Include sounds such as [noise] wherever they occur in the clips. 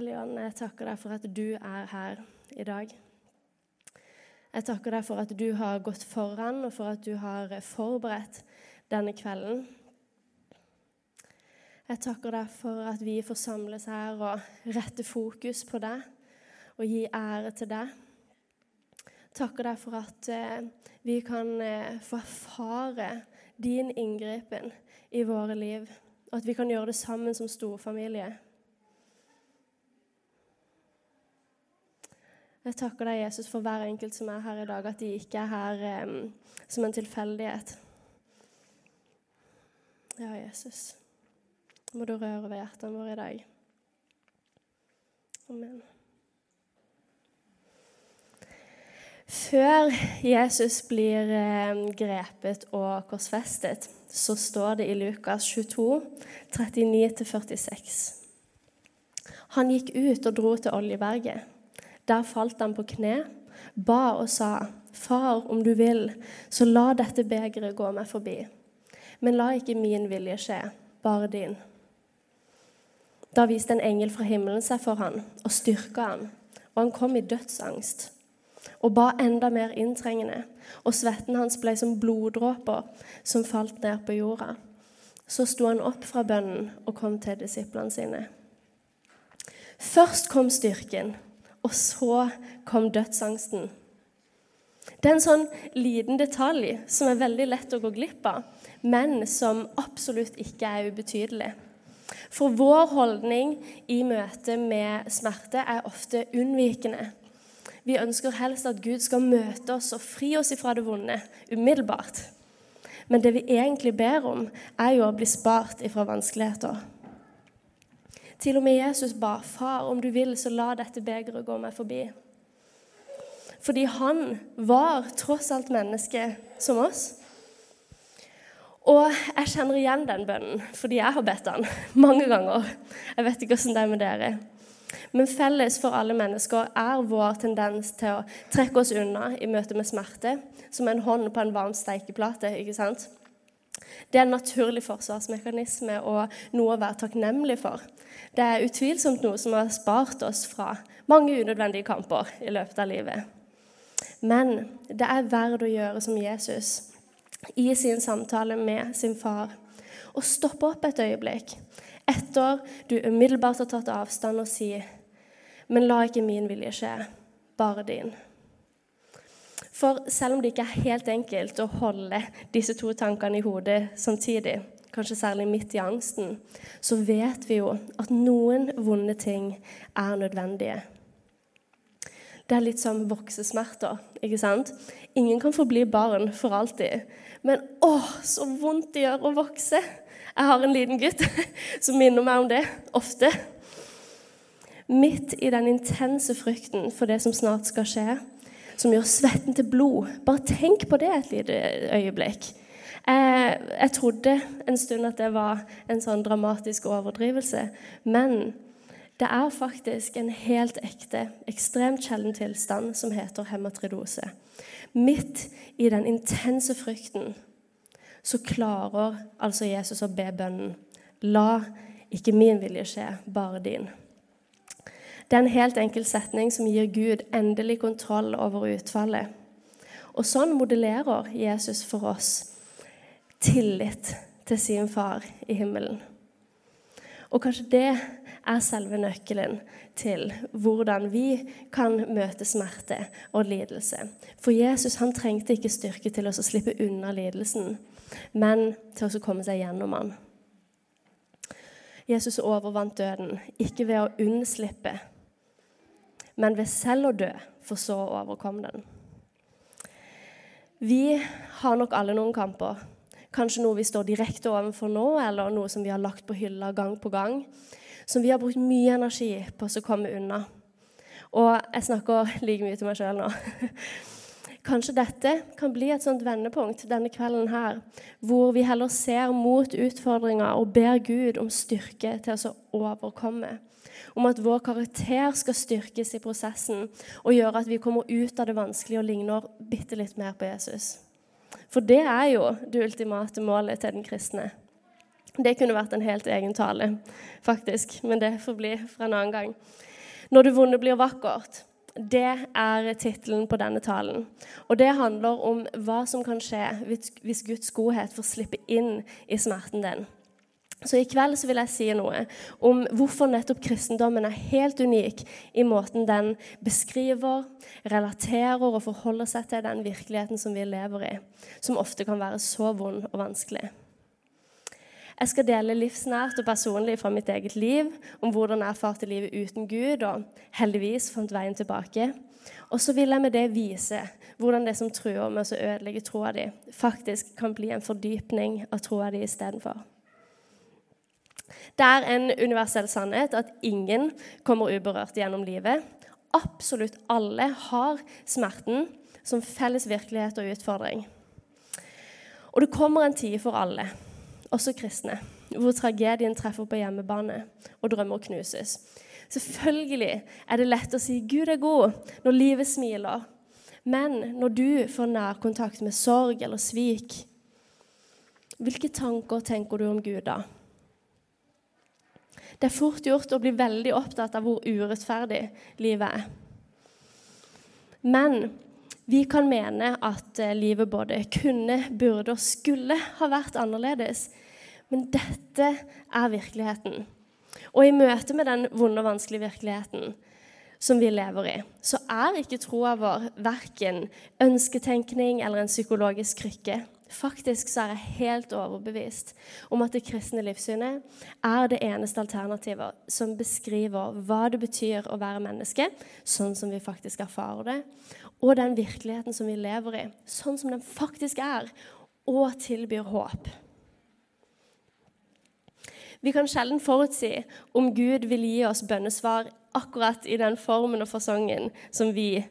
Hellige Ånd, jeg takker deg for at du er her i dag. Jeg takker deg for at du har gått foran, og for at du har forberedt denne kvelden. Jeg takker deg for at vi får samles her og rette fokus på deg og gi ære til deg. Takker deg for at eh, vi kan eh, få erfare din inngripen i våre liv, og at vi kan gjøre det sammen som storfamilie. Jeg takker deg, Jesus, for hver enkelt som er her i dag, at de ikke er her um, som en tilfeldighet. Ja, Jesus. Må du røre ved hjertene våre i dag. Amen. Før Jesus blir grepet og korsfestet, så står det i Lukas 22, 39-46. Han gikk ut og dro til Oljeberget. Der falt han på kne, ba og sa, Far, om du vil, så la dette begeret gå meg forbi. Men la ikke min vilje skje, bare din. Da viste en engel fra himmelen seg for han og styrka han, og han kom i dødsangst og ba enda mer inntrengende, og svetten hans ble som bloddråper som falt ned på jorda. Så sto han opp fra bønnen og kom til disiplene sine. Først kom styrken, og så kom dødsangsten. Det er en sånn liten detalj som er veldig lett å gå glipp av, men som absolutt ikke er ubetydelig. For vår holdning i møte med smerte er ofte unnvikende. Vi ønsker helst at Gud skal møte oss og fri oss ifra det vonde umiddelbart. Men det vi egentlig ber om, er jo å bli spart ifra vanskeligheter. Til og med Jesus ba, 'Far, om du vil, så la dette begeret gå meg forbi.' Fordi han var tross alt menneske som oss. Og jeg kjenner igjen den bønnen, fordi jeg har bedt den mange ganger. Jeg vet ikke hvordan det er med dere. Men felles for alle mennesker er vår tendens til å trekke oss unna i møte med smerte, som en hånd på en varm steikeplate. ikke sant? Det er en naturlig forsvarsmekanisme og noe å være takknemlig for. Det er utvilsomt noe som har spart oss fra mange unødvendige kamper i løpet av livet. Men det er verdt å gjøre som Jesus i sin samtale med sin far. Å stoppe opp et øyeblikk etter du umiddelbart har tatt avstand, og si Men la ikke min vilje skje, bare din. For selv om det ikke er helt enkelt å holde disse to tankene i hodet samtidig, kanskje særlig midt i angsten, så vet vi jo at noen vonde ting er nødvendige. Det er litt som voksesmerter. ikke sant? Ingen kan forbli barn for alltid. Men å, så vondt det gjør å vokse! Jeg har en liten gutt [laughs] som minner meg om det ofte. Midt i den intense frykten for det som snart skal skje, som gjør svetten til blod Bare tenk på det et lite øyeblikk. Jeg, jeg trodde en stund at det var en sånn dramatisk overdrivelse. Men det er faktisk en helt ekte, ekstremt sjelden tilstand som heter hematridose. Midt i den intense frykten så klarer altså Jesus å be bønnen La ikke min vilje skje, bare din. Det er en helt enkel setning som gir Gud endelig kontroll over utfallet. Og sånn modellerer Jesus for oss tillit til sin far i himmelen. Og kanskje det er selve nøkkelen til hvordan vi kan møte smerte og lidelse. For Jesus han trengte ikke styrke til å slippe unna lidelsen men til å komme seg gjennom den. Jesus overvant døden, ikke ved å unnslippe, men ved selv å dø, for så å overkomme den. Vi har nok alle noen kamper. Kanskje noe vi står direkte overfor nå, eller noe som vi har lagt på hylla gang på gang. Som vi har brukt mye energi på å komme unna. Og jeg snakker like mye til meg sjøl nå. [laughs] Kanskje dette kan bli et sånt vendepunkt denne kvelden her, hvor vi heller ser mot utfordringer og ber Gud om styrke til å overkomme. Om at vår karakter skal styrkes i prosessen og gjøre at vi kommer ut av det vanskelige og ligner bitte litt mer på Jesus. For det er jo det ultimate målet til den kristne. Det kunne vært en helt egen tale, faktisk, men det får bli for en annen gang. Når det vonde blir vakkert. Det er tittelen på denne talen. Og det handler om hva som kan skje hvis Guds godhet får slippe inn i smerten din. Så i kveld så vil jeg si noe om hvorfor nettopp kristendommen er helt unik i måten den beskriver, relaterer og forholder seg til den virkeligheten som vi lever i, som ofte kan være så vond og vanskelig. Jeg skal dele livsnært og personlig fra mitt eget liv om hvordan jeg erfarte livet uten Gud og heldigvis fant veien tilbake. Og så vil jeg med det vise hvordan det som truer med å ødelegge troa di, faktisk kan bli en fordypning av troa di istedenfor. Det er en universell sannhet at ingen kommer uberørt gjennom livet. Absolutt alle har smerten som felles virkelighet og utfordring. Og det kommer en tid for alle, også kristne, hvor tragedien treffer på hjemmebane og drømmer knuses. Selvfølgelig er det lett å si 'Gud er god' når livet smiler. Men når du får nærkontakt med sorg eller svik, hvilke tanker tenker du om Gud da? Det er fort gjort å bli veldig opptatt av hvor urettferdig livet er. Men vi kan mene at eh, livet både kunne, burde og skulle ha vært annerledes. Men dette er virkeligheten. Og i møte med den vonde og vanskelige virkeligheten som vi lever i, så er ikke troa vår verken ønsketenkning eller en psykologisk krykke. Faktisk så er jeg helt overbevist om at det kristne livssynet er det eneste alternativet som beskriver hva det betyr å være menneske, sånn som vi faktisk erfarer det, og den virkeligheten som vi lever i, sånn som den faktisk er, og tilbyr håp. Vi kan sjelden forutsi om Gud vil gi oss bønnesvar akkurat i den formen og fasongen som vi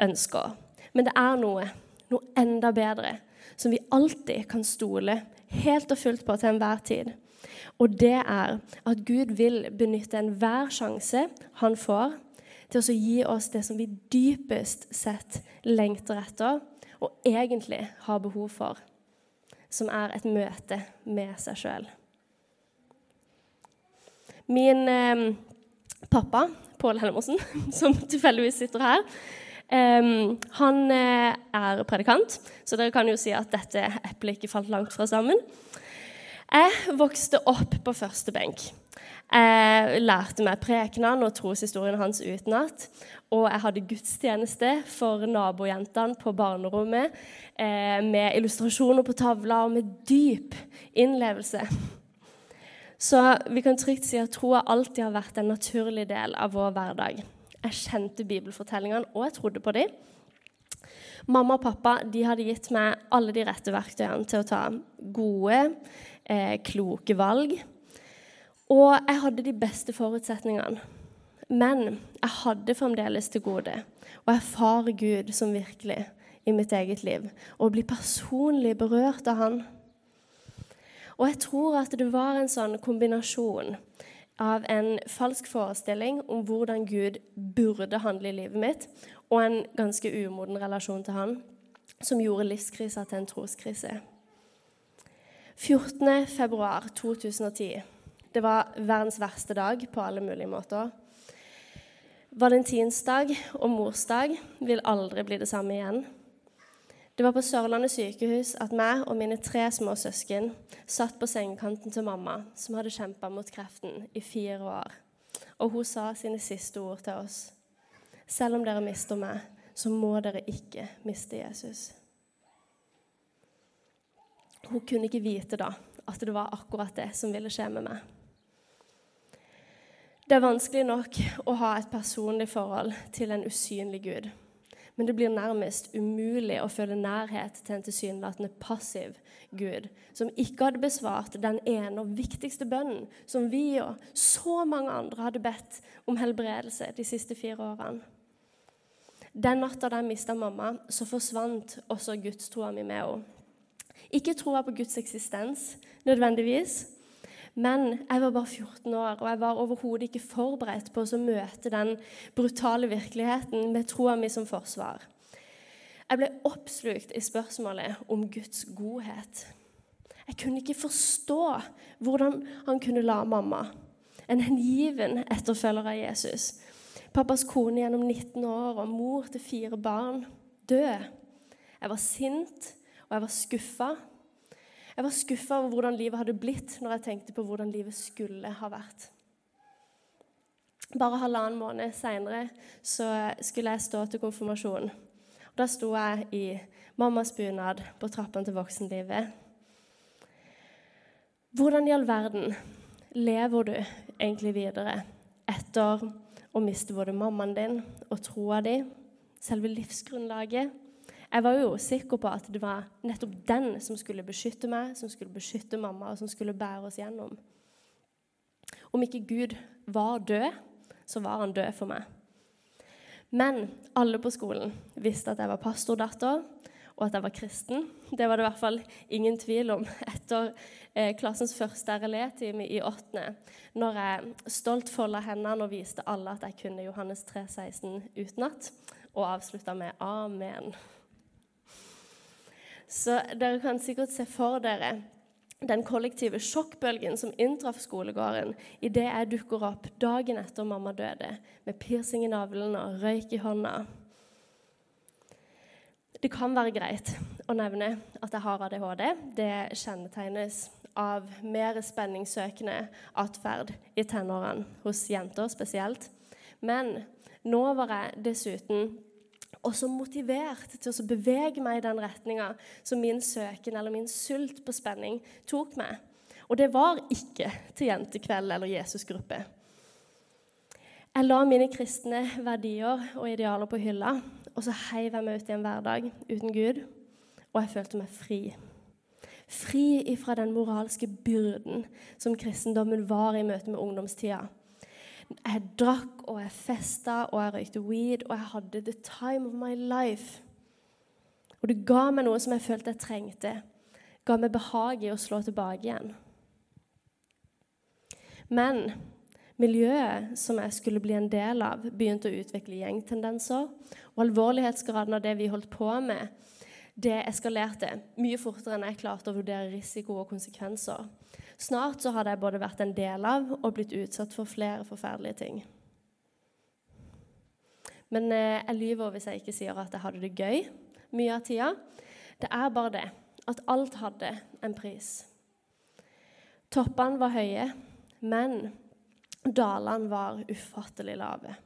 ønsker. Men det er noe, noe enda bedre som vi alltid kan stole helt og fullt på til enhver tid. Og det er at Gud vil benytte enhver sjanse han får, til å gi oss det som vi dypest sett lengter etter og egentlig har behov for, som er et møte med seg sjøl. Min eh, pappa, Pål Hellemosen, [laughs] som tilfeldigvis sitter her, eh, han er predikant, så dere kan jo si at dette eplet ikke falt langt fra sammen. Jeg vokste opp på første benk. Jeg lærte meg prekenene og troshistorien hans utenat. Og jeg hadde gudstjeneste for nabojentene på barnerommet eh, med illustrasjoner på tavla og med dyp innlevelse. Så vi kan trygt si at troa alltid har vært en naturlig del av vår hverdag. Jeg kjente bibelfortellingene, og jeg trodde på dem. Mamma og pappa de hadde gitt meg alle de rette verktøyene til å ta gode, eh, kloke valg. Og jeg hadde de beste forutsetningene. Men jeg hadde fremdeles til gode å erfare Gud som virkelig i mitt eget liv. Og bli personlig berørt av Han. Og jeg tror at det var en sånn kombinasjon av en falsk forestilling om hvordan Gud burde handle i livet mitt, og en ganske umoden relasjon til han, som gjorde livskrisa til en troskrise. 14.2.2010. Det var verdens verste dag på alle mulige måter. Valentinsdag og morsdag vil aldri bli det samme igjen. Det var på Sørlandet sykehus at meg og mine tre små søsken satt på sengekanten til mamma, som hadde kjempa mot kreften i fire år. Og hun sa sine siste ord til oss. Selv om dere mister meg, så må dere ikke miste Jesus. Hun kunne ikke vite da at det var akkurat det som ville skje med meg. Det er vanskelig nok å ha et personlig forhold til en usynlig Gud men det blir nærmest umulig å føle nærhet til en tilsynelatende passiv Gud, som ikke hadde besvart den ene og viktigste bønnen som vi og så mange andre hadde bedt om helbredelse de siste fire årene. Den natta da jeg mista mamma, så forsvant også gudstroa mi med henne. Ikke troa på Guds eksistens nødvendigvis, men jeg var bare 14 år, og jeg var overhodet ikke forberedt på å møte den brutale virkeligheten med troa mi som forsvar. Jeg ble oppslukt i spørsmålet om Guds godhet. Jeg kunne ikke forstå hvordan han kunne la mamma, en hengiven etterfølger av Jesus, Pappas kone gjennom 19 år og mor til fire barn. Død. Jeg var sint, og jeg var skuffa. Jeg var skuffa over hvordan livet hadde blitt når jeg tenkte på hvordan livet skulle ha vært. Bare halvannen måned seinere skulle jeg stå til konfirmasjon. Da sto jeg i mammas bunad på trappene til voksenlivet. Hvordan i all verden lever du egentlig videre etter å miste både mammaen din og troa di, selve livsgrunnlaget? Jeg var jo sikker på at det var nettopp den som skulle beskytte meg, som skulle beskytte mamma, og som skulle bære oss gjennom. Om ikke Gud var død, så var han død for meg. Men alle på skolen visste at jeg var pastordatter, og at jeg var kristen. Det var det i hvert fall ingen tvil om etter eh, klassens første RLE-time i åttende, når jeg stolt folda hendene og viste alle at jeg kunne Johannes 3, 16 utenat, og avslutta med 'Amen'. Så dere kan sikkert se for dere den kollektive sjokkbølgen som inntraff skolegården idet jeg dukker opp dagen etter mamma døde, med piercing i navlen og røyk i hånda. Det kan være greit å nevne at jeg har ADHD. Det kjennetegnes av mer spenningssøkende atferd i tenårene, hos jenter spesielt. Men nå var jeg dessuten og så motivert til å bevege meg i den retninga som min søken eller min sult på spenning tok meg. Og det var ikke til jentekveld eller Jesusgruppe. Jeg la mine kristne verdier og idealer på hylla, og så heiv jeg meg ut i en hverdag uten Gud, og jeg følte meg fri. Fri ifra den moralske byrden som kristendommen var i møte med ungdomstida. Jeg drakk, og jeg festa, og jeg røykte weed, og jeg hadde the time of my life. Og det ga meg noe som jeg følte jeg trengte. Ga meg behag i å slå tilbake igjen. Men miljøet som jeg skulle bli en del av, begynte å utvikle gjengtendenser. Og alvorlighetsgraden av det vi holdt på med, det eskalerte mye fortere enn jeg klarte å vurdere risiko og konsekvenser. Snart så hadde jeg både vært en del av og blitt utsatt for flere forferdelige ting. Men eh, jeg lyver hvis jeg ikke sier at jeg hadde det gøy mye av tida. Det er bare det at alt hadde en pris. Toppene var høye, men dalene var ufattelig lave.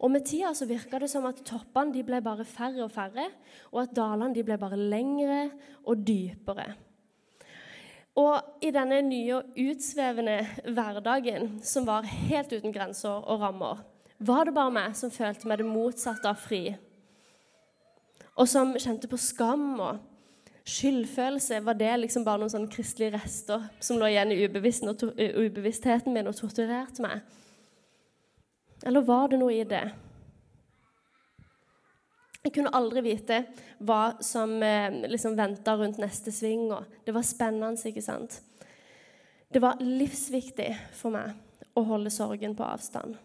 Og Med tida så virka det som at toppene ble bare færre og færre, og at dalene ble bare lengre og dypere. Og i denne nye og utsvevende hverdagen, som var helt uten grenser og rammer, var det bare meg som følte meg det motsatte av fri. Og som kjente på skam og skyldfølelse. Var det liksom bare noen sånne kristelige rester som lå igjen i ubevisstheten min og torturerte meg? Eller var det noe i det? Jeg kunne aldri vite hva som eh, liksom venta rundt neste sving. Det var spennende, ikke sant? Det var livsviktig for meg å holde sorgen på avstand.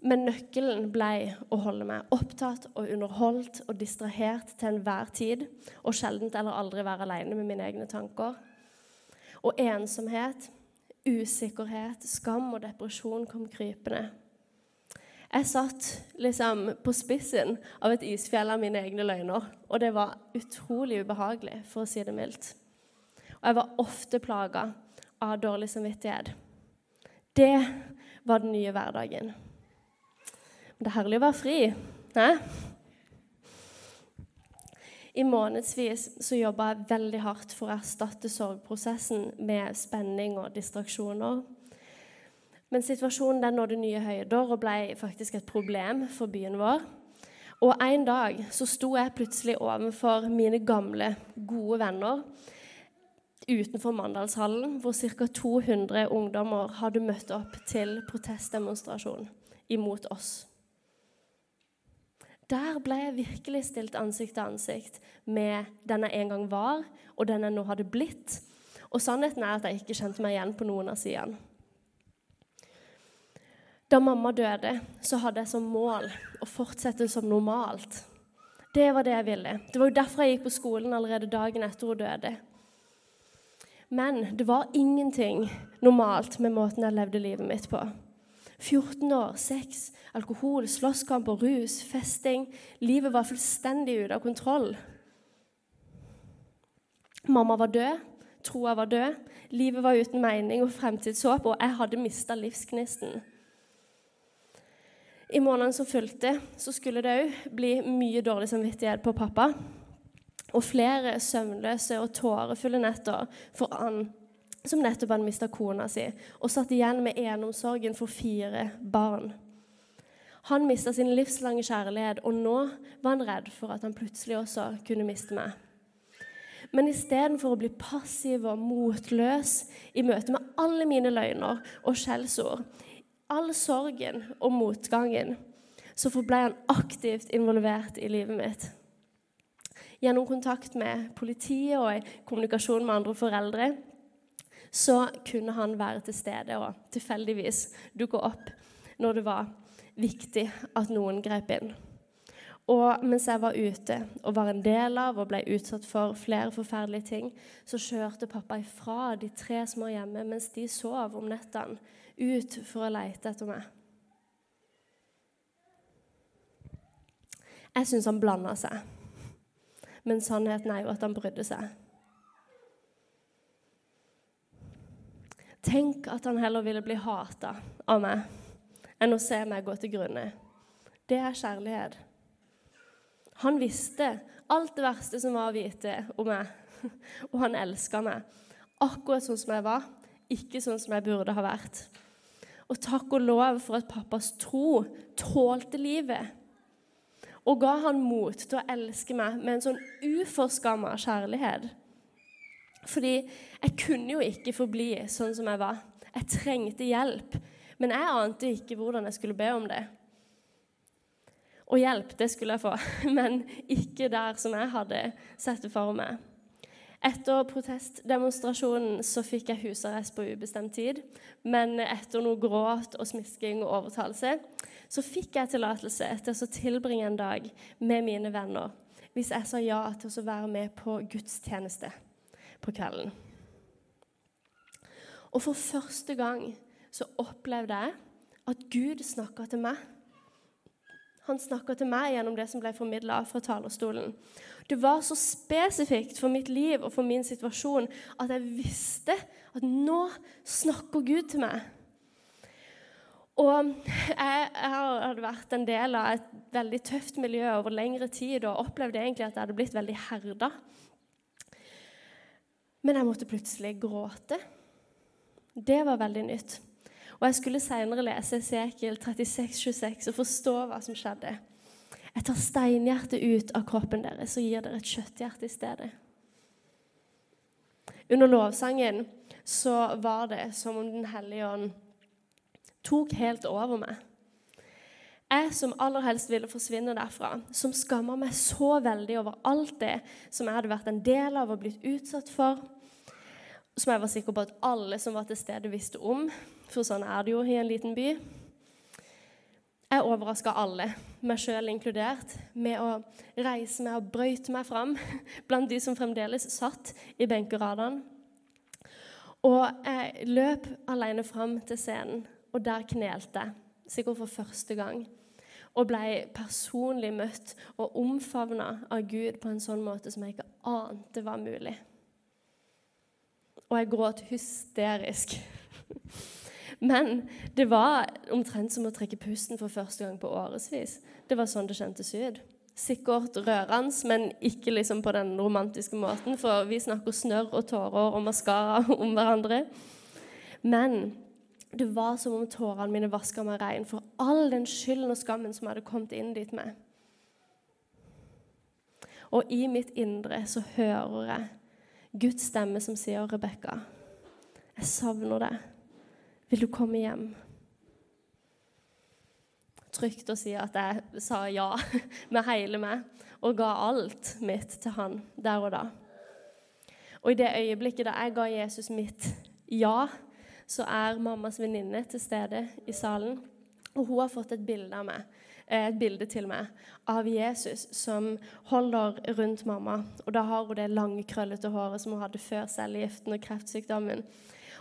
Men nøkkelen ble å holde meg opptatt og underholdt og distrahert til enhver tid, og sjelden eller aldri være alene med mine egne tanker. Og ensomhet, usikkerhet, skam og depresjon kom krypende. Jeg satt liksom på spissen av et isfjell av mine egne løgner, og det var utrolig ubehagelig, for å si det mildt. Og jeg var ofte plaga av dårlig samvittighet. Det var den nye hverdagen. Men det er herlig å være fri. Hæ? I månedsvis så jobba jeg veldig hardt for å erstatte sorgprosessen med spenning og distraksjoner. Men situasjonen den nådde nye høyder og ble faktisk et problem for byen vår. Og En dag så sto jeg plutselig overfor mine gamle, gode venner utenfor Mandalshallen, hvor ca. 200 ungdommer hadde møtt opp til protestdemonstrasjon imot oss. Der ble jeg virkelig stilt ansikt til ansikt med den jeg en gang var, og den jeg nå hadde blitt. Og sannheten er at jeg ikke kjente meg igjen på noen av sidene. Da mamma døde, så hadde jeg som mål å fortsette som normalt. Det var det jeg ville. Det var jo derfor jeg gikk på skolen allerede dagen etter hun døde. Men det var ingenting normalt med måten jeg levde livet mitt på. 14 år, sex, alkohol, slåsskamper, rus, festing. Livet var fullstendig ute av kontroll. Mamma var død, troa var død, livet var uten mening og fremtidshåp, og jeg hadde mista livsgnisten. I månedene som fulgte, så skulle det òg bli mye dårlig samvittighet på pappa. Og flere søvnløse og tårefulle netter for han som nettopp hadde mista kona si, og satt igjen med enomsorgen for fire barn. Han mista sin livslange kjærlighet, og nå var han redd for at han plutselig også kunne miste meg. Men istedenfor å bli passiv og motløs i møte med alle mine løgner og skjellsord, all sorgen og motgangen, så forble han aktivt involvert i livet mitt. Gjennom kontakt med politiet og i kommunikasjon med andre foreldre så kunne han være til stede og tilfeldigvis dukke opp når det var viktig at noen grep inn. Og mens jeg var ute og var en del av og ble utsatt for flere forferdelige ting, så kjørte pappa ifra de tre små hjemme mens de sov om nettene, ut for å leite etter meg. Jeg syns han blanda seg, men sannheten er jo at han brydde seg. Tenk at han heller ville bli hata av meg enn å se meg gå til grunne. Det er kjærlighet. Han visste alt det verste som var å vite om meg, [laughs] og han elska meg akkurat sånn som jeg var, ikke sånn som jeg burde ha vært. Og takk og lov for at pappas tro tålte livet og ga han mot til å elske meg med en sånn uforskamma kjærlighet. Fordi jeg kunne jo ikke forbli sånn som jeg var. Jeg trengte hjelp. Men jeg ante ikke hvordan jeg skulle be om det. Og hjelp, det skulle jeg få, [laughs] men ikke der som jeg hadde sett det for meg. Etter protestdemonstrasjonen så fikk jeg husarrest på ubestemt tid. Men etter noe gråt og smisking og overtalelse så fikk jeg tillatelse til å tilbringe en dag med mine venner hvis jeg sa ja til å være med på gudstjeneste på kvelden. Og for første gang så opplevde jeg at Gud snakka til meg. Han snakka til meg gjennom det som ble formidla fra talerstolen. Det var så spesifikt for mitt liv og for min situasjon at jeg visste at nå snakker Gud til meg. Og jeg, jeg hadde vært en del av et veldig tøft miljø over lengre tid og opplevde egentlig at jeg hadde blitt veldig herda. Men jeg måtte plutselig gråte. Det var veldig nytt. Og Jeg skulle senere lese Esekiel 36, 26 og forstå hva som skjedde. Jeg tar steinhjertet ut av kroppen deres og gir dere et kjøtthjerte i stedet. Under lovsangen så var det som om Den hellige ånd tok helt over meg. Jeg som aller helst ville forsvinne derfra, som skammer meg så veldig over alt det som jeg hadde vært en del av og blitt utsatt for, som jeg var sikker på at alle som var til stede, visste om. For sånn er det jo i en liten by. Jeg overraska alle, meg sjøl inkludert, med å reise meg og brøyte meg fram [laughs] blant de som fremdeles satt i benkeradene. Og jeg løp alene fram til scenen, og der knelte jeg, sikkert for første gang. Og ble personlig møtt og omfavna av Gud på en sånn måte som jeg ikke ante var mulig og jeg gråt hysterisk. [laughs] Men det var omtrent som å trekke pusten for første gang på årevis. Det var sånn det kjentes ut. Sikkert rørende, men ikke liksom på den romantiske måten, for vi snakker snørr og tårer og maskara [laughs] om hverandre. Men det var som om tårene mine vaska meg rein for all den skylden og skammen som hadde kommet inn dit med. Og i mitt indre så hører jeg Guds stemme som sier, 'Rebekka, jeg savner deg. Vil du komme hjem?' Trygt å si at jeg sa ja [laughs] med hele meg og ga alt mitt til han der og da. Og i det øyeblikket da jeg ga Jesus mitt ja, så er mammas venninne til stede i salen. Og hun har fått et bilde av meg et bilde til meg av Jesus som holder rundt mamma. Og da har hun det lange, krøllete håret som hun hadde før cellegiften og kreftsykdommen.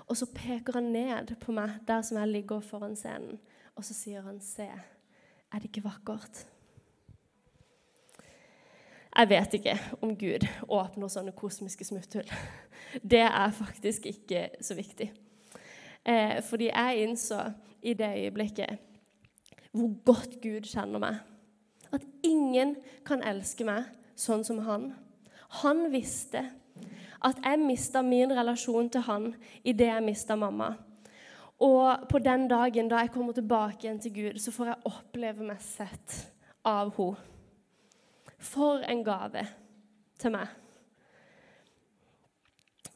Og så peker han ned på meg der som jeg ligger foran scenen, og så sier han, 'Se, er det ikke vakkert?' Jeg vet ikke om Gud åpner sånne kosmiske smutthull. Det er faktisk ikke så viktig. Eh, fordi jeg innså i det øyeblikket hvor godt Gud kjenner meg. At ingen kan elske meg sånn som han. Han visste at jeg mista min relasjon til han idet jeg mista mamma. Og på den dagen da jeg kommer tilbake igjen til Gud, så får jeg oppleve meg sett av henne. For en gave til meg.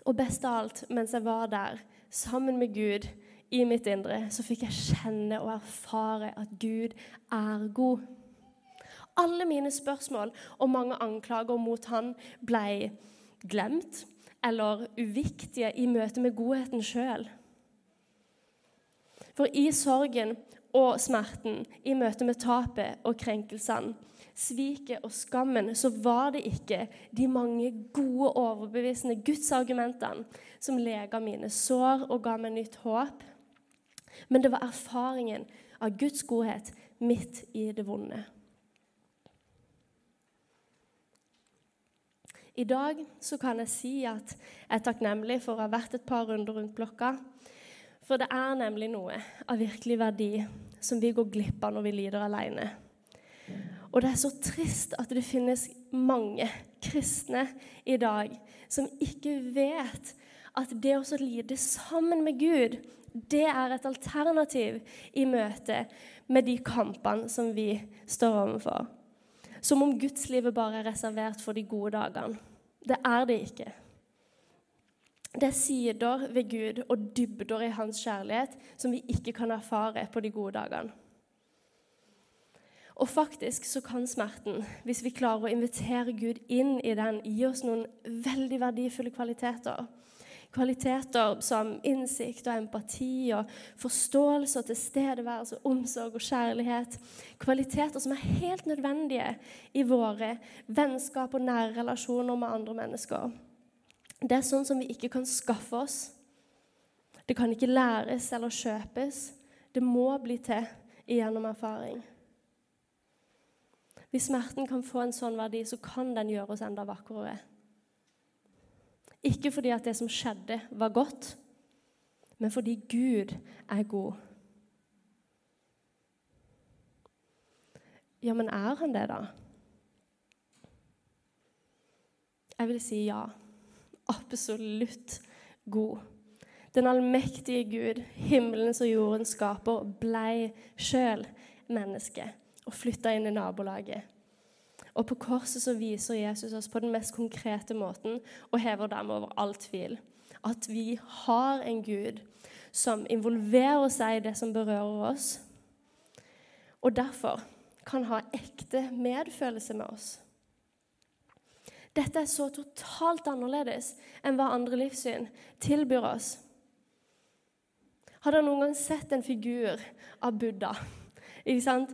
Og best av alt, mens jeg var der sammen med Gud i mitt indre, så fikk jeg kjenne og erfare at Gud er god. Alle mine spørsmål og mange anklager mot han ble glemt eller uviktige i møte med godheten sjøl. For i sorgen og smerten, i møte med tapet og krenkelsene, sviket og skammen, så var det ikke de mange gode, overbevisende gudsargumentene som lega mine sår og ga meg nytt håp. Men det var erfaringen av Guds godhet midt i det vonde. I dag så kan jeg si at jeg er takknemlig for å ha vært et par runder rundt blokka. For det er nemlig noe av virkelig verdi som vi går glipp av når vi lider alene. Og det er så trist at det finnes mange kristne i dag som ikke vet at det å lide sammen med Gud, det er et alternativ i møte med de kampene som vi står overfor. Som om gudslivet bare er reservert for de gode dagene. Det er det ikke. Det er sider ved Gud og dybder i hans kjærlighet som vi ikke kan erfare på de gode dagene. Og faktisk så kan smerten, hvis vi klarer å invitere Gud inn i den, gi oss noen veldig verdifulle kvaliteter. Kvaliteter som innsikt og empati og forståelse og tilstedeværelse, omsorg og kjærlighet. Kvaliteter som er helt nødvendige i våre vennskap og nære relasjoner med andre mennesker. Det er sånn som vi ikke kan skaffe oss. Det kan ikke læres eller kjøpes. Det må bli til gjennom erfaring. Hvis smerten kan få en sånn verdi, så kan den gjøre oss enda vakrere. Ikke fordi at det som skjedde, var godt, men fordi Gud er god. Ja, men er han det, da? Jeg vil si ja. Absolutt god. Den allmektige Gud, himmelens og jordens skaper, blei sjøl menneske og flytta inn i nabolaget. Og på korset så viser Jesus oss på den mest konkrete måten og hever dem over all tvil at vi har en Gud som involverer seg i det som berører oss, og derfor kan ha ekte medfølelse med oss. Dette er så totalt annerledes enn hva andre livssyn tilbyr oss. Har dere noen gang sett en figur av Buddha? Ikke sant?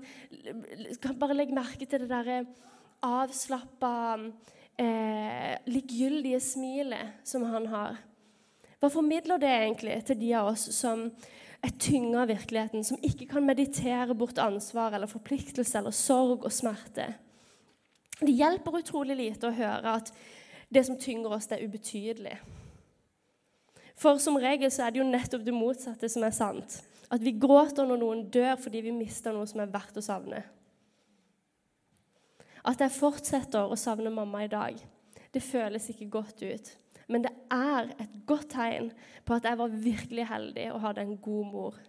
Bare legg merke til det derre avslappa, eh, likegyldige smilet som han har. Hva formidler det egentlig til de av oss som er tynga av virkeligheten, som ikke kan meditere bort ansvar eller forpliktelse eller sorg og smerte? Det hjelper utrolig lite å høre at det som tynger oss, det er ubetydelig. For som regel så er det jo nettopp det motsatte som er sant. At vi gråter når noen dør fordi vi mister noe som er verdt å savne. At jeg fortsetter å savne mamma i dag, det føles ikke godt ut. Men det er et godt tegn på at jeg var virkelig heldig og hadde en god mor.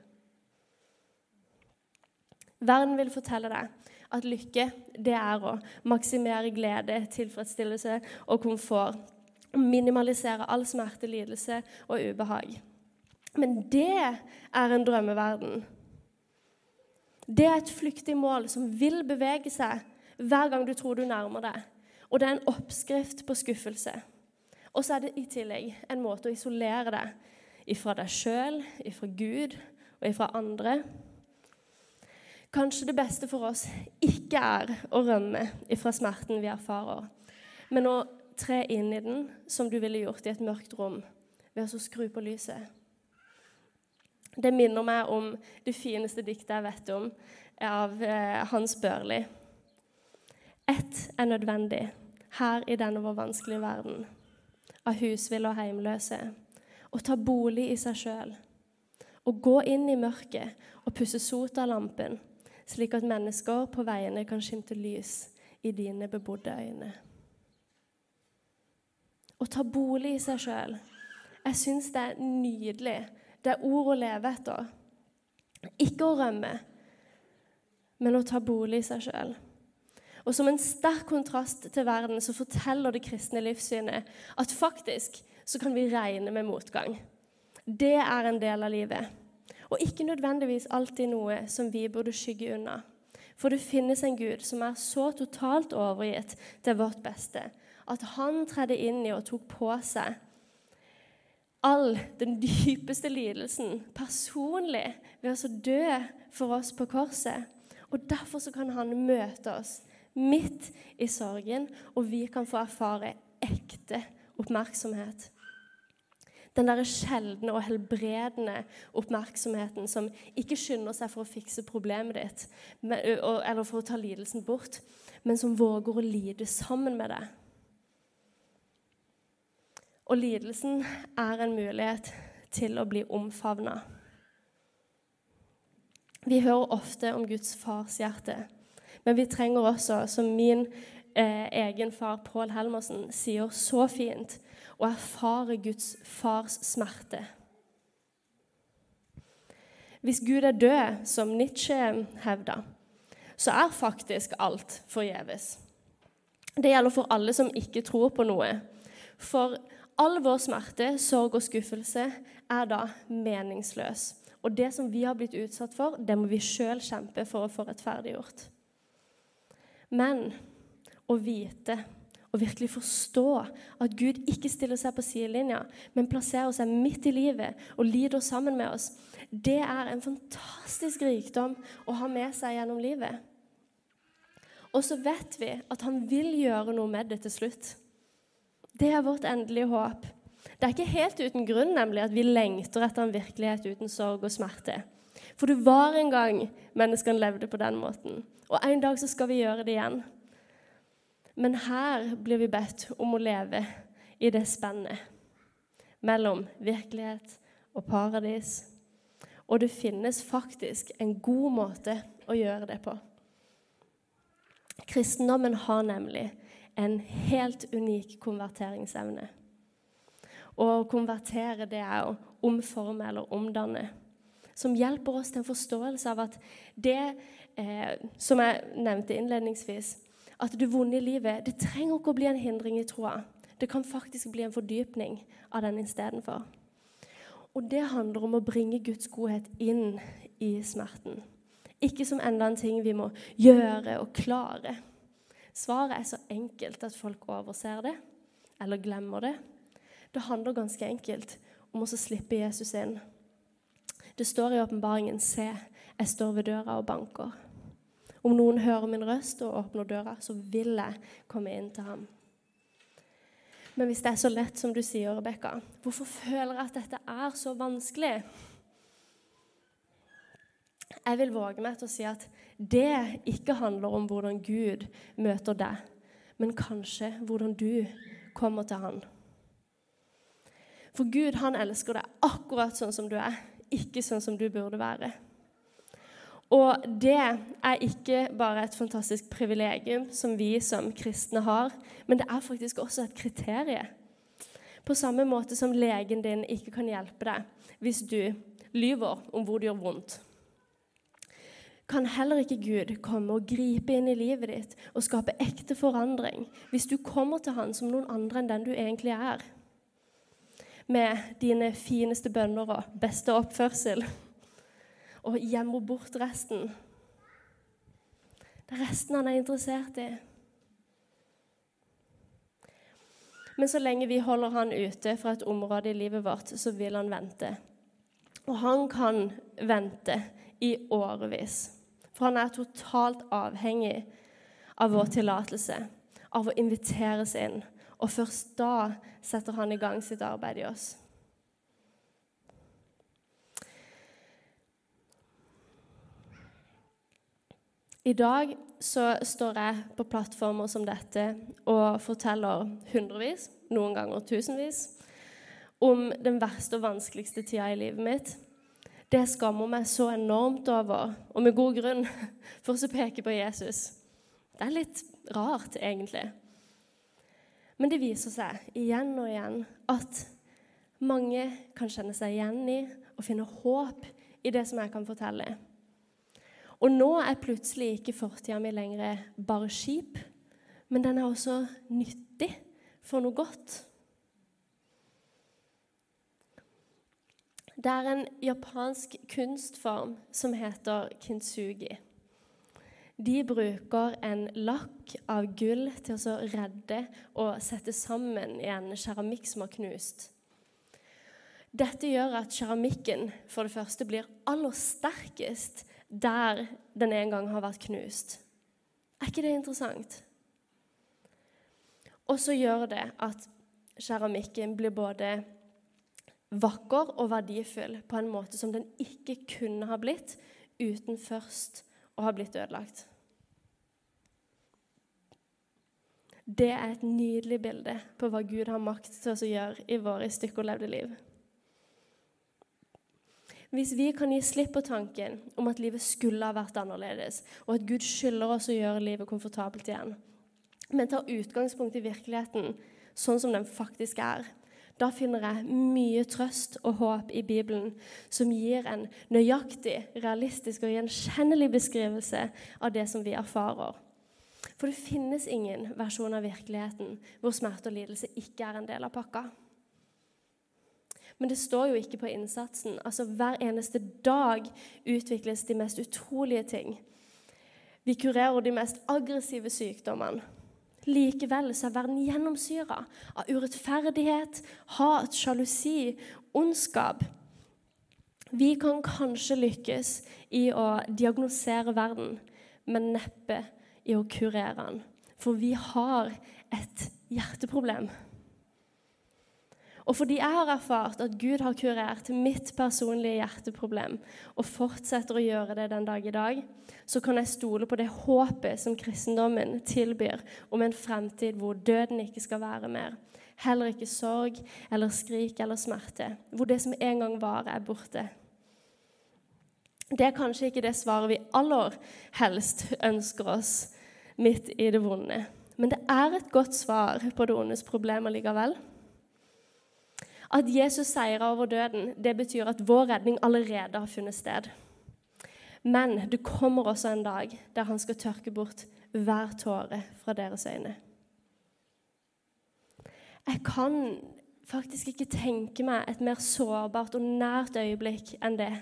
Verden vil fortelle deg at lykke det er å maksimere glede, tilfredsstillelse og komfort. Minimalisere all smerte, lidelse og ubehag. Men det er en drømmeverden. Det er et flyktig mål som vil bevege seg hver gang du tror du nærmer deg. Og det er en oppskrift på skuffelse. Og så er det i tillegg en måte å isolere deg ifra deg sjøl, ifra Gud og ifra andre. Kanskje det beste for oss ikke er å rømme ifra smerten vi erfarer, men å tre inn i den som du ville gjort i et mørkt rom ved å skru på lyset. Det minner meg om det fineste diktet jeg vet om, av eh, Hans Børli. Ett er nødvendig her i denne vår vanskelige verden, av husville og heimløse, å ta bolig i seg sjøl. Å gå inn i mørket og pusse sot av lampen, slik at mennesker på veiene kan skimte lys i dine bebodde øyne. Å ta bolig i seg sjøl. Jeg syns det er nydelig. Det er ord å leve etter. Ikke å rømme, men å ta bolig i seg sjøl. Og som en sterk kontrast til verden så forteller det kristne livssynet at faktisk så kan vi regne med motgang. Det er en del av livet. Og ikke nødvendigvis alltid noe som vi burde skygge unna. For det finnes en Gud som er så totalt overgitt til vårt beste at han tredde inn i og tok på seg all den dypeste lidelsen personlig ved å dø for oss på korset. Og Derfor så kan han møte oss midt i sorgen, og vi kan få erfare ekte oppmerksomhet. Den derre sjeldne og helbredende oppmerksomheten som ikke skynder seg for å fikse problemet ditt eller for å ta lidelsen bort, men som våger å lide sammen med deg. Og lidelsen er en mulighet til å bli omfavna. Vi hører ofte om Guds farshjerte, men vi trenger også, som min eh, egen far Pål Helmersen sier så fint, å erfare Guds fars smerte. Hvis Gud er død, som Nietzsche hevda, så er faktisk alt forgjeves. Det gjelder for alle som ikke tror på noe. For all vår smerte, sorg og skuffelse er da meningsløs. Og det som vi har blitt utsatt for, det må vi sjøl kjempe for å få rettferdiggjort. Men å vite og virkelig forstå at Gud ikke stiller seg på sidelinja, men plasserer seg midt i livet og lider sammen med oss, det er en fantastisk rikdom å ha med seg gjennom livet. Og så vet vi at han vil gjøre noe med det til slutt. Det er vårt endelige håp. Det er ikke helt uten grunn nemlig at vi lengter etter en virkelighet uten sorg og smerte. For det var en gang menneskene levde på den måten. Og en dag så skal vi gjøre det igjen. Men her blir vi bedt om å leve i det spennet mellom virkelighet og paradis. Og det finnes faktisk en god måte å gjøre det på. Kristendommen har nemlig en helt unik konverteringsevne. Å konvertere det er å omforme eller omdanne. Som hjelper oss til en forståelse av at det eh, som jeg nevnte innledningsvis, at det vonde i livet det trenger ikke å bli en hindring i troa. Det kan faktisk bli en fordypning av den istedenfor. Og det handler om å bringe Guds godhet inn i smerten. Ikke som enda en ting vi må gjøre og klare. Svaret er så enkelt at folk overser det eller glemmer det. Det handler ganske enkelt om å slippe Jesus inn. Det står i åpenbaringen 'Se, jeg står ved døra og banker'. Om noen hører min røst og åpner døra, så vil jeg komme inn til ham. Men hvis det er så lett som du sier, Rebekka, hvorfor føler jeg at dette er så vanskelig? Jeg vil våge meg til å si at det ikke handler om hvordan Gud møter deg, men kanskje hvordan du kommer til Han. For Gud, han elsker deg akkurat sånn som du er, ikke sånn som du burde være. Og det er ikke bare et fantastisk privilegium som vi som kristne har, men det er faktisk også et kriterium. På samme måte som legen din ikke kan hjelpe deg hvis du lyver om hvor det gjør vondt. Kan heller ikke Gud komme og gripe inn i livet ditt og skape ekte forandring hvis du kommer til Han som noen andre enn den du egentlig er? Med dine fineste bønner og beste oppførsel og gjemmer bort resten. Det er resten han er interessert i. Men så lenge vi holder han ute fra et område i livet vårt, så vil han vente. Og han kan vente i årevis. For han er totalt avhengig av vår tillatelse, av å inviteres inn. Og først da setter han i gang sitt arbeid i oss. I dag så står jeg på plattformer som dette og forteller hundrevis, noen ganger tusenvis, om den verste og vanskeligste tida i livet mitt. Det skammer meg så enormt over, og med god grunn, [laughs] for å peke på Jesus. Det er litt rart, egentlig. Men det viser seg igjen og igjen at mange kan kjenne seg igjen i og finne håp i det som jeg kan fortelle. Og nå er plutselig ikke fortida mi lenger bare skip, men den er også nyttig for noe godt. Det er en japansk kunstform som heter kintsugi. De bruker en lakk av gull til å redde og sette sammen igjen keramikk som har knust. Dette gjør at keramikken for det første blir aller sterkest der den en gang har vært knust. Er ikke det interessant? Og så gjør det at keramikken blir både vakker og verdifull på en måte som den ikke kunne ha blitt uten først å ha blitt ødelagt. Det er et nydelig bilde på hva Gud har makt til å gjøre i våre stykkolevde liv. Hvis vi kan gi slipp på tanken om at livet skulle ha vært annerledes, og at Gud skylder oss å gjøre livet komfortabelt igjen, men tar utgangspunkt i virkeligheten sånn som den faktisk er, da finner jeg mye trøst og håp i Bibelen som gir en nøyaktig, realistisk og gjenkjennelig beskrivelse av det som vi erfarer. For det finnes ingen versjon av virkeligheten hvor smerte og lidelse ikke er en del av pakka. Men det står jo ikke på innsatsen. Altså Hver eneste dag utvikles de mest utrolige ting. Vi kurerer de mest aggressive sykdommene. Likevel så er verden gjennomsyra av urettferdighet, hat, sjalusi, ondskap. Vi kan kanskje lykkes i å diagnosere verden, men neppe i å kurere den. For vi har et hjerteproblem. Og fordi jeg har erfart at Gud har kurert mitt personlige hjerteproblem, og fortsetter å gjøre det den dag i dag, så kan jeg stole på det håpet som kristendommen tilbyr om en fremtid hvor døden ikke skal være mer. Heller ikke sorg eller skrik eller smerte. Hvor det som en gang var, er borte. Det er kanskje ikke det svaret vi aller helst ønsker oss midt i det vonde. Men det er et godt svar på det ondes problemer likevel. At Jesus seira over døden, det betyr at vår redning allerede har funnet sted. Men det kommer også en dag der han skal tørke bort hver tåre fra deres øyne. Jeg kan faktisk ikke tenke meg et mer sårbart og nært øyeblikk enn det.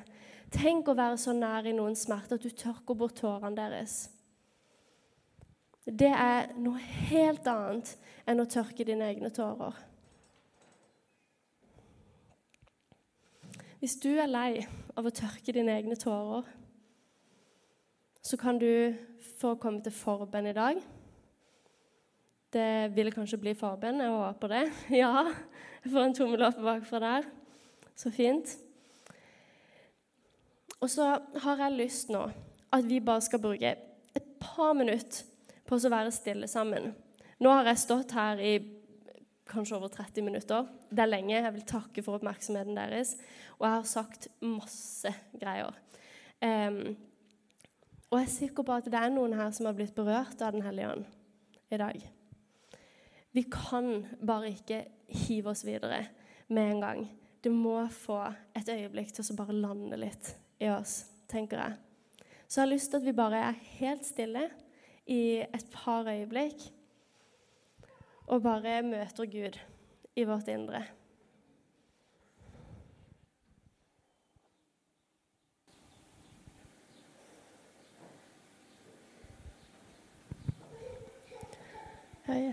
Tenk å være så nær i noens smerte at du tørker bort tårene deres. Det er noe helt annet enn å tørke dine egne tårer. Hvis du er lei av å tørke dine egne tårer, så kan du få komme til forbønn i dag. Det vil kanskje bli forbønn. Jeg håper det. [laughs] Ja, jeg får en tommel opp bakfra der. Så fint. Og så har jeg lyst nå at vi bare skal bruke et par minutter på å være stille sammen. Nå har jeg stått her i kanskje over 30 minutter. Det er lenge. Jeg vil takke for oppmerksomheten deres. Og jeg har sagt masse greier. Um, og jeg er sikker på at det er noen her som har blitt berørt av Den hellige ånd i dag. Vi kan bare ikke hive oss videre med en gang. Det må få et øyeblikk til å bare lande litt i oss, tenker jeg. Så jeg har lyst til at vi bare er helt stille i et par øyeblikk og bare møter Gud i vårt indre.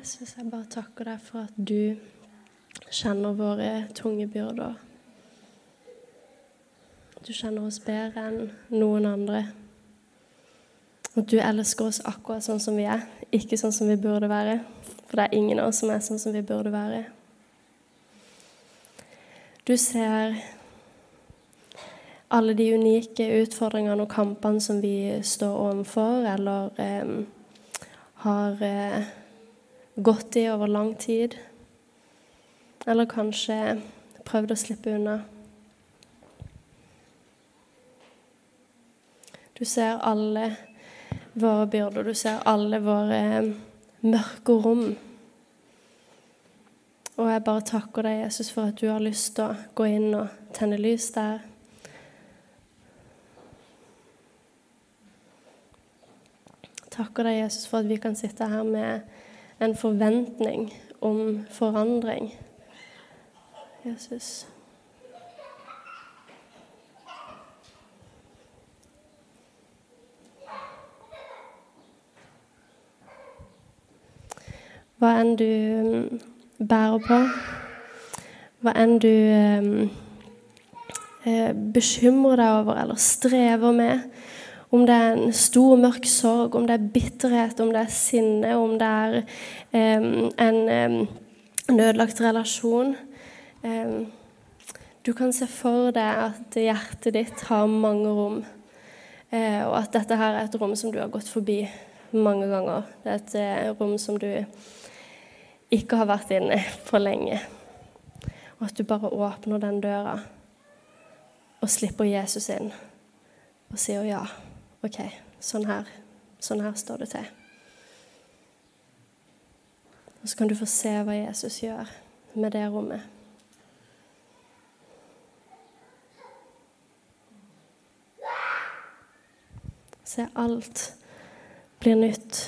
Jesus, jeg bare takker deg for at du kjenner våre tunge byrder. Du kjenner oss bedre enn noen andre. At du elsker oss akkurat sånn som vi er, ikke sånn som vi burde være. For det er ingen av oss som er sånn som vi burde være. Du ser alle de unike utfordringene og kampene som vi står overfor, eller eh, har eh, gått i over lang tid. Eller kanskje prøvd å slippe unna. Du ser alle våre byrder, du ser alle våre eh, mørke rom. Og jeg bare takker deg, Jesus, for at du har lyst til å gå inn og tenne lys der. Takker deg, Jesus, for at vi kan sitte her med en forventning om forandring. Jesus. Hva enn du mm, bærer på, hva enn du um, bekymrer deg over eller strever med, om det er en stor, mørk sorg, om det er bitterhet, om det er sinne, om det er um, en um, ødelagt relasjon. Du kan se for deg at hjertet ditt har mange rom, uh, og at dette her er et rom som du har gått forbi mange ganger. Det er et uh, rom som du ikke har vært inne for lenge. Og at du bare åpner den døra og slipper Jesus inn og sier ja, OK, sånn her, sånn her står det til. Og så kan du få se hva Jesus gjør med det rommet. Se, alt blir nytt.